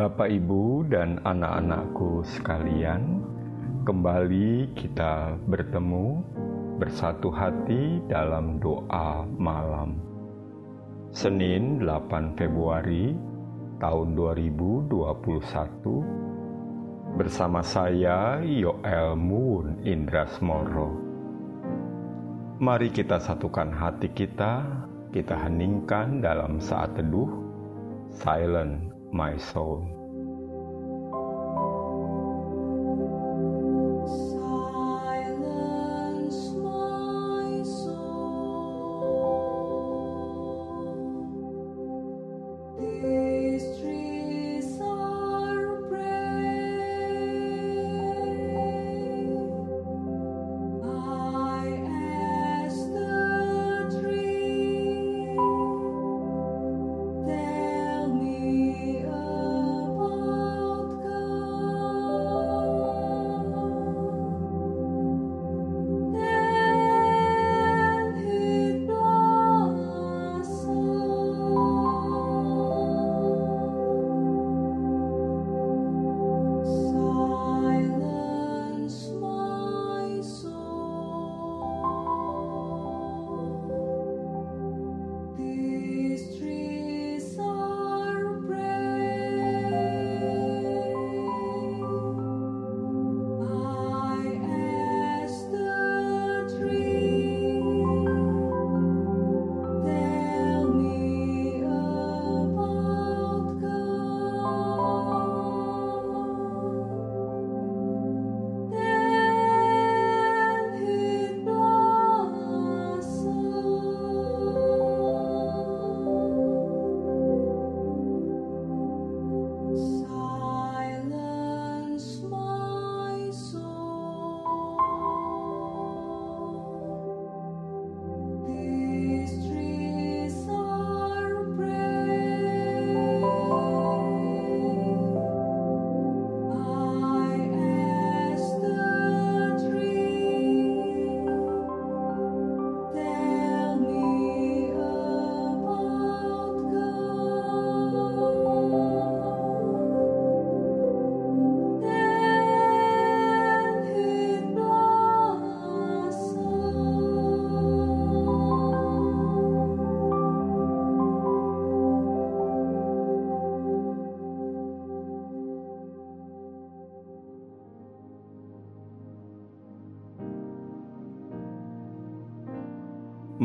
Bapak, Ibu, dan anak-anakku sekalian, kembali kita bertemu bersatu hati dalam doa malam. Senin 8 Februari tahun 2021 bersama saya Yoel Moon Indrasmoro. Mari kita satukan hati kita, kita heningkan dalam saat teduh, silent my soul.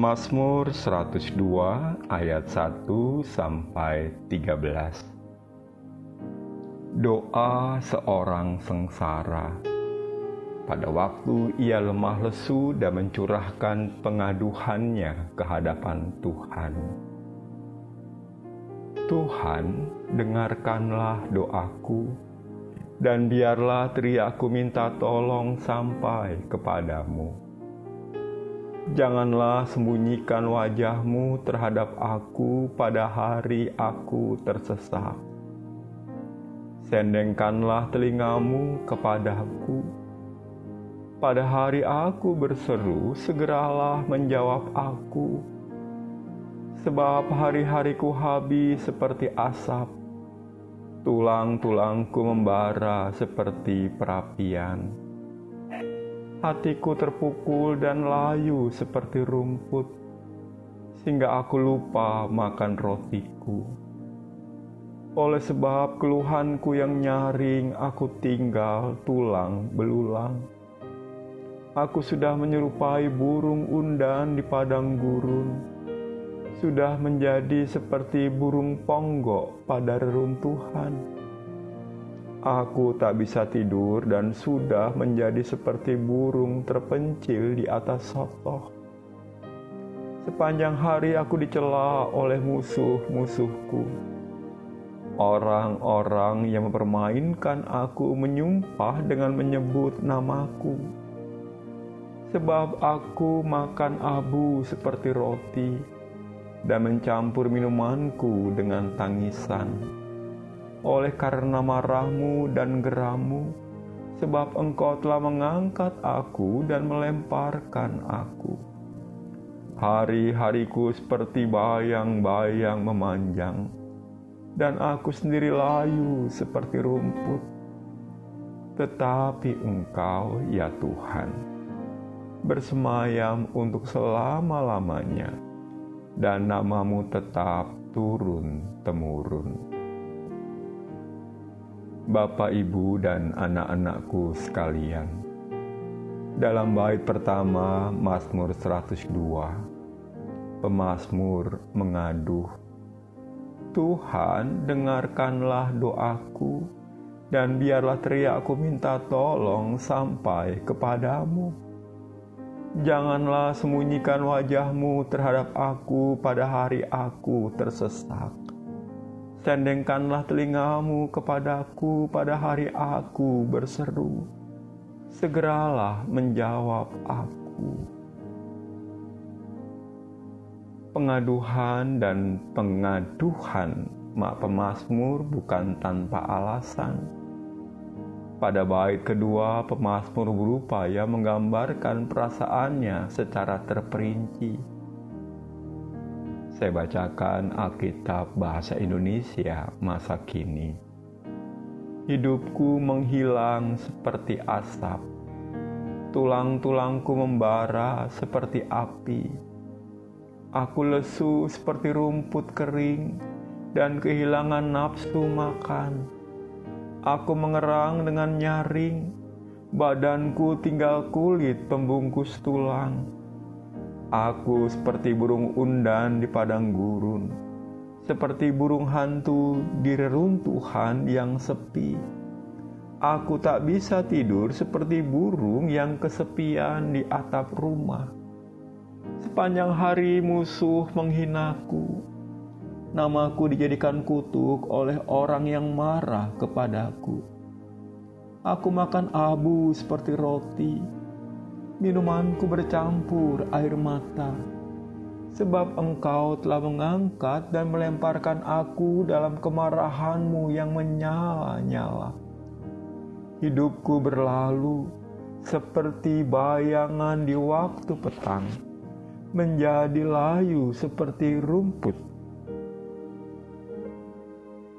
Mazmur 102 ayat 1 sampai 13. Doa seorang sengsara. Pada waktu ia lemah lesu dan mencurahkan pengaduhannya ke hadapan Tuhan. Tuhan, dengarkanlah doaku, dan biarlah teriakku minta tolong sampai kepadamu. Janganlah sembunyikan wajahmu terhadap aku pada hari aku tersesat. Sendengkanlah telingamu kepadaku. Pada hari aku berseru, segeralah menjawab aku. Sebab hari-hariku habis seperti asap, tulang-tulangku membara seperti perapian. Hatiku terpukul dan layu seperti rumput, sehingga aku lupa makan rotiku. Oleh sebab keluhanku yang nyaring, aku tinggal tulang belulang. Aku sudah menyerupai burung undan di padang gurun, sudah menjadi seperti burung ponggok pada reruntuhan. Aku tak bisa tidur dan sudah menjadi seperti burung terpencil di atas sotoh. Sepanjang hari aku dicela oleh musuh-musuhku. Orang-orang yang mempermainkan aku menyumpah dengan menyebut namaku. Sebab aku makan abu seperti roti dan mencampur minumanku dengan tangisan oleh karena marahmu dan gerammu, sebab engkau telah mengangkat aku dan melemparkan aku. Hari-hariku seperti bayang-bayang memanjang. dan aku sendiri layu seperti rumput. Tetapi Engkau, ya Tuhan, bersemayam untuk selama-lamanya, dan namamu tetap turun-temurun. Bapak, Ibu, dan anak-anakku sekalian, dalam bait pertama Mazmur 102, pemazmur mengaduh, Tuhan dengarkanlah doaku, dan biarlah teriakku minta tolong sampai kepadamu. Janganlah sembunyikan wajahmu terhadap aku pada hari aku tersesat. Sendengkanlah telingamu kepadaku pada hari aku berseru. Segeralah menjawab aku. Pengaduhan dan pengaduhan mak pemazmur bukan tanpa alasan pada bait kedua, pemazmur berupaya menggambarkan perasaannya secara terperinci. Saya bacakan Alkitab Bahasa Indonesia masa kini. Hidupku menghilang seperti asap, tulang-tulangku membara seperti api. Aku lesu seperti rumput kering dan kehilangan nafsu makan Aku mengerang dengan nyaring, badanku tinggal kulit pembungkus tulang. Aku seperti burung undan di padang gurun, seperti burung hantu di reruntuhan yang sepi. Aku tak bisa tidur seperti burung yang kesepian di atap rumah. Sepanjang hari musuh menghinaku, namaku dijadikan kutuk oleh orang yang marah kepadaku. Aku makan abu seperti roti, minumanku bercampur air mata, sebab engkau telah mengangkat dan melemparkan aku dalam kemarahanmu yang menyala-nyala. Hidupku berlalu seperti bayangan di waktu petang, menjadi layu seperti rumput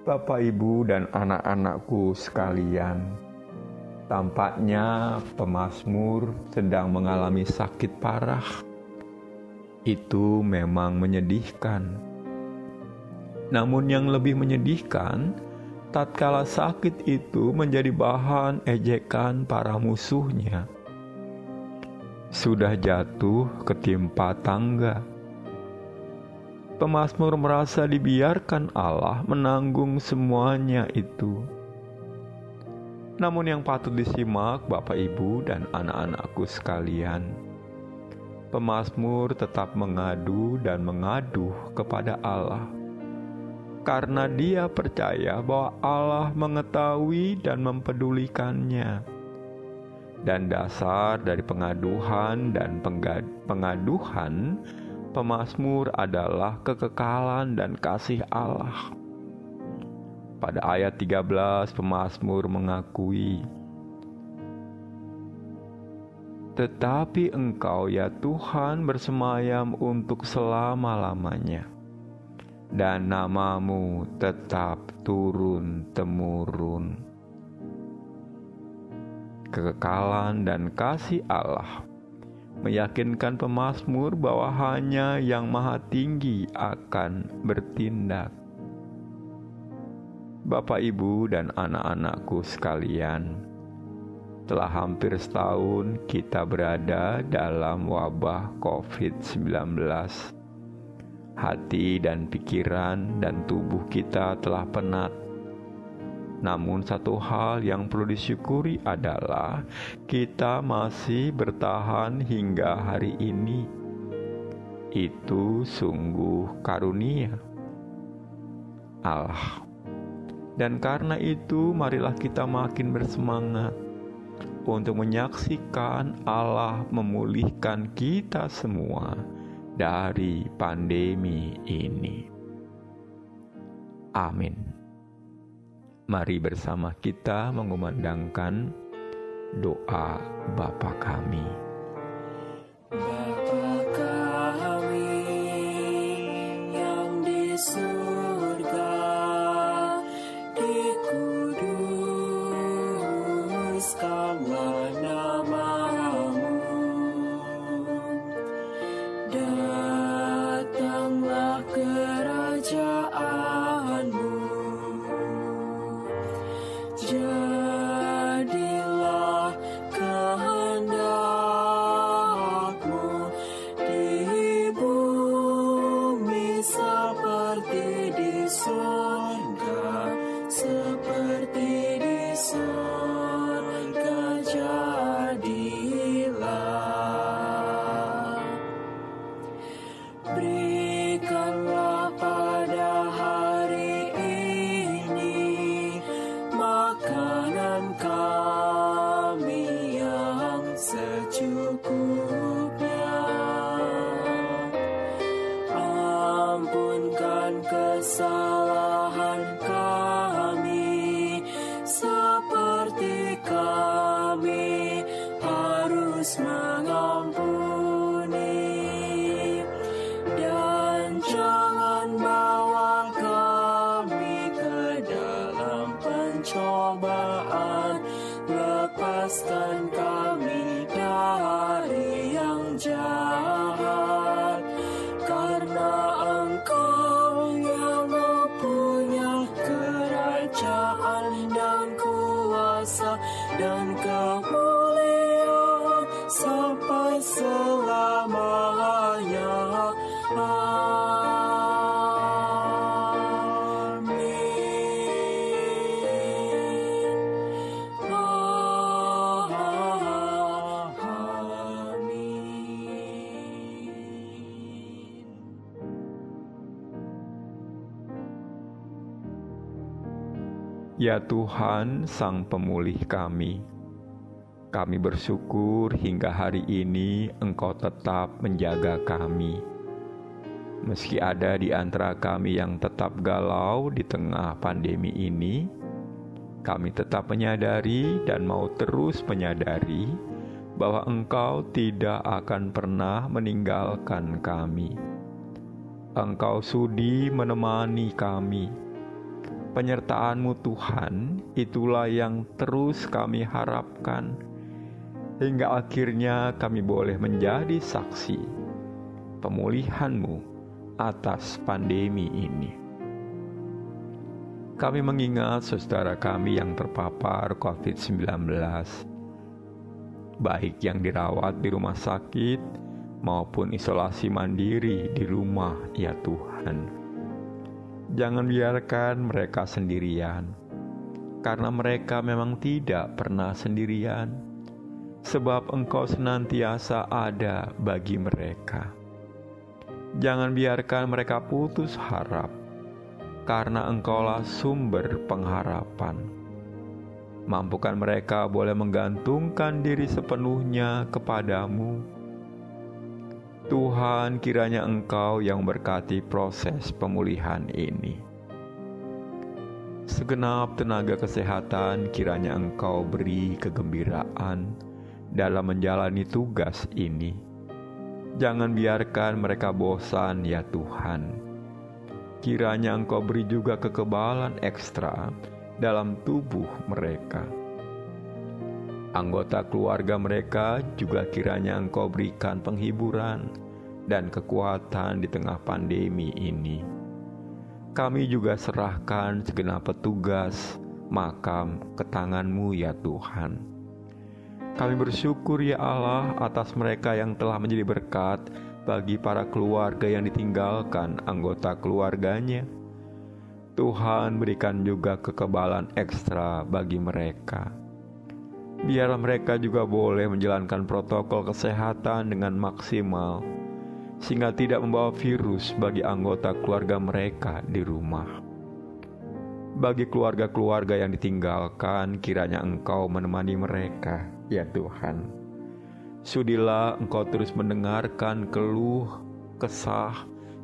Bapak, Ibu, dan anak-anakku sekalian, tampaknya pemazmur sedang mengalami sakit parah. Itu memang menyedihkan. Namun, yang lebih menyedihkan, tatkala sakit itu menjadi bahan ejekan para musuhnya. Sudah jatuh ketimpa tangga Pemazmur merasa dibiarkan Allah menanggung semuanya itu. Namun yang patut disimak Bapak Ibu dan anak-anakku sekalian, pemazmur tetap mengadu dan mengaduh kepada Allah. Karena dia percaya bahwa Allah mengetahui dan mempedulikannya. Dan dasar dari pengaduhan dan pengaduhan pemazmur adalah kekekalan dan kasih Allah. Pada ayat 13 pemazmur mengakui, Tetapi engkau ya Tuhan bersemayam untuk selama-lamanya, dan namamu tetap turun-temurun. Kekekalan dan kasih Allah meyakinkan pemazmur bahwa hanya yang maha tinggi akan bertindak. Bapak, Ibu, dan anak-anakku sekalian, telah hampir setahun kita berada dalam wabah COVID-19. Hati dan pikiran dan tubuh kita telah penat namun, satu hal yang perlu disyukuri adalah kita masih bertahan hingga hari ini. Itu sungguh karunia Allah, dan karena itu, marilah kita makin bersemangat untuk menyaksikan Allah memulihkan kita semua dari pandemi ini. Amin. Mari bersama kita mengumandangkan doa Bapa kami. Ya Tuhan, Sang Pemulih kami, kami bersyukur hingga hari ini Engkau tetap menjaga kami. Meski ada di antara kami yang tetap galau di tengah pandemi ini, kami tetap menyadari dan mau terus menyadari bahwa Engkau tidak akan pernah meninggalkan kami. Engkau sudi menemani kami penyertaan-Mu Tuhan, itulah yang terus kami harapkan, hingga akhirnya kami boleh menjadi saksi pemulihan-Mu atas pandemi ini. Kami mengingat saudara kami yang terpapar COVID-19, baik yang dirawat di rumah sakit maupun isolasi mandiri di rumah, ya Tuhan. Jangan biarkan mereka sendirian, karena mereka memang tidak pernah sendirian, sebab Engkau senantiasa ada bagi mereka. Jangan biarkan mereka putus harap, karena Engkaulah sumber pengharapan. Mampukan mereka boleh menggantungkan diri sepenuhnya kepadamu. Tuhan, kiranya Engkau yang berkati proses pemulihan ini. Segenap tenaga kesehatan, kiranya Engkau beri kegembiraan dalam menjalani tugas ini. Jangan biarkan mereka bosan, ya Tuhan. Kiranya Engkau beri juga kekebalan ekstra dalam tubuh mereka. Anggota keluarga mereka juga kiranya Engkau berikan penghiburan dan kekuatan di tengah pandemi ini. Kami juga serahkan segenap petugas makam ke tangan-Mu ya Tuhan. Kami bersyukur ya Allah atas mereka yang telah menjadi berkat bagi para keluarga yang ditinggalkan anggota keluarganya. Tuhan berikan juga kekebalan ekstra bagi mereka. Biarlah mereka juga boleh menjalankan protokol kesehatan dengan maksimal, sehingga tidak membawa virus bagi anggota keluarga mereka di rumah. Bagi keluarga-keluarga yang ditinggalkan, kiranya Engkau menemani mereka, ya Tuhan. Sudilah Engkau terus mendengarkan keluh, kesah,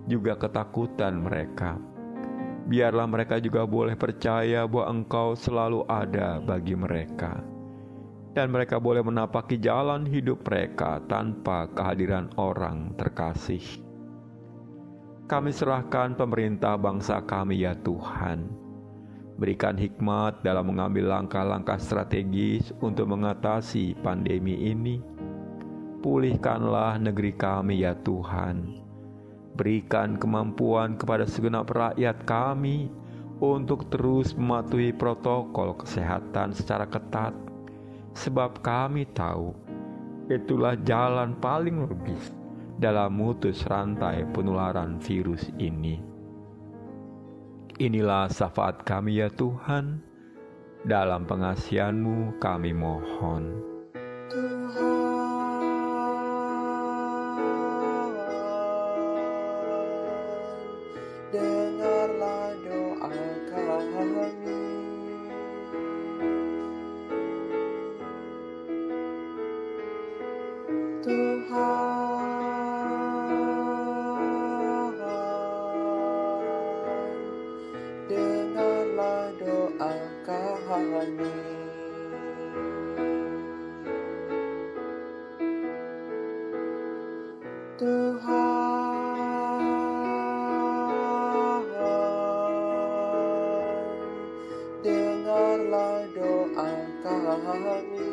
juga ketakutan mereka. Biarlah mereka juga boleh percaya bahwa Engkau selalu ada bagi mereka dan mereka boleh menapaki jalan hidup mereka tanpa kehadiran orang terkasih. Kami serahkan pemerintah bangsa kami, ya Tuhan. Berikan hikmat dalam mengambil langkah-langkah strategis untuk mengatasi pandemi ini. Pulihkanlah negeri kami, ya Tuhan. Berikan kemampuan kepada segenap rakyat kami untuk terus mematuhi protokol kesehatan secara ketat sebab kami tahu itulah jalan paling logis dalam mutus rantai penularan virus ini. Inilah syafaat kami ya Tuhan, dalam pengasihanmu kami mohon. Kami.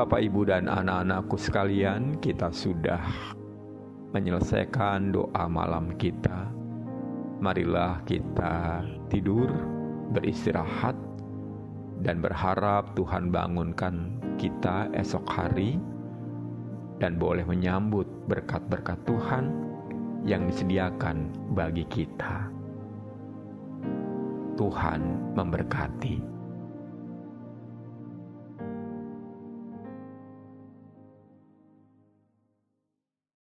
Bapak, Ibu, dan anak-anakku sekalian, kita sudah menyelesaikan doa malam kita. Marilah kita tidur, beristirahat, dan berharap Tuhan bangunkan kita esok hari dan boleh menyambut berkat-berkat Tuhan yang disediakan bagi kita. Tuhan memberkati.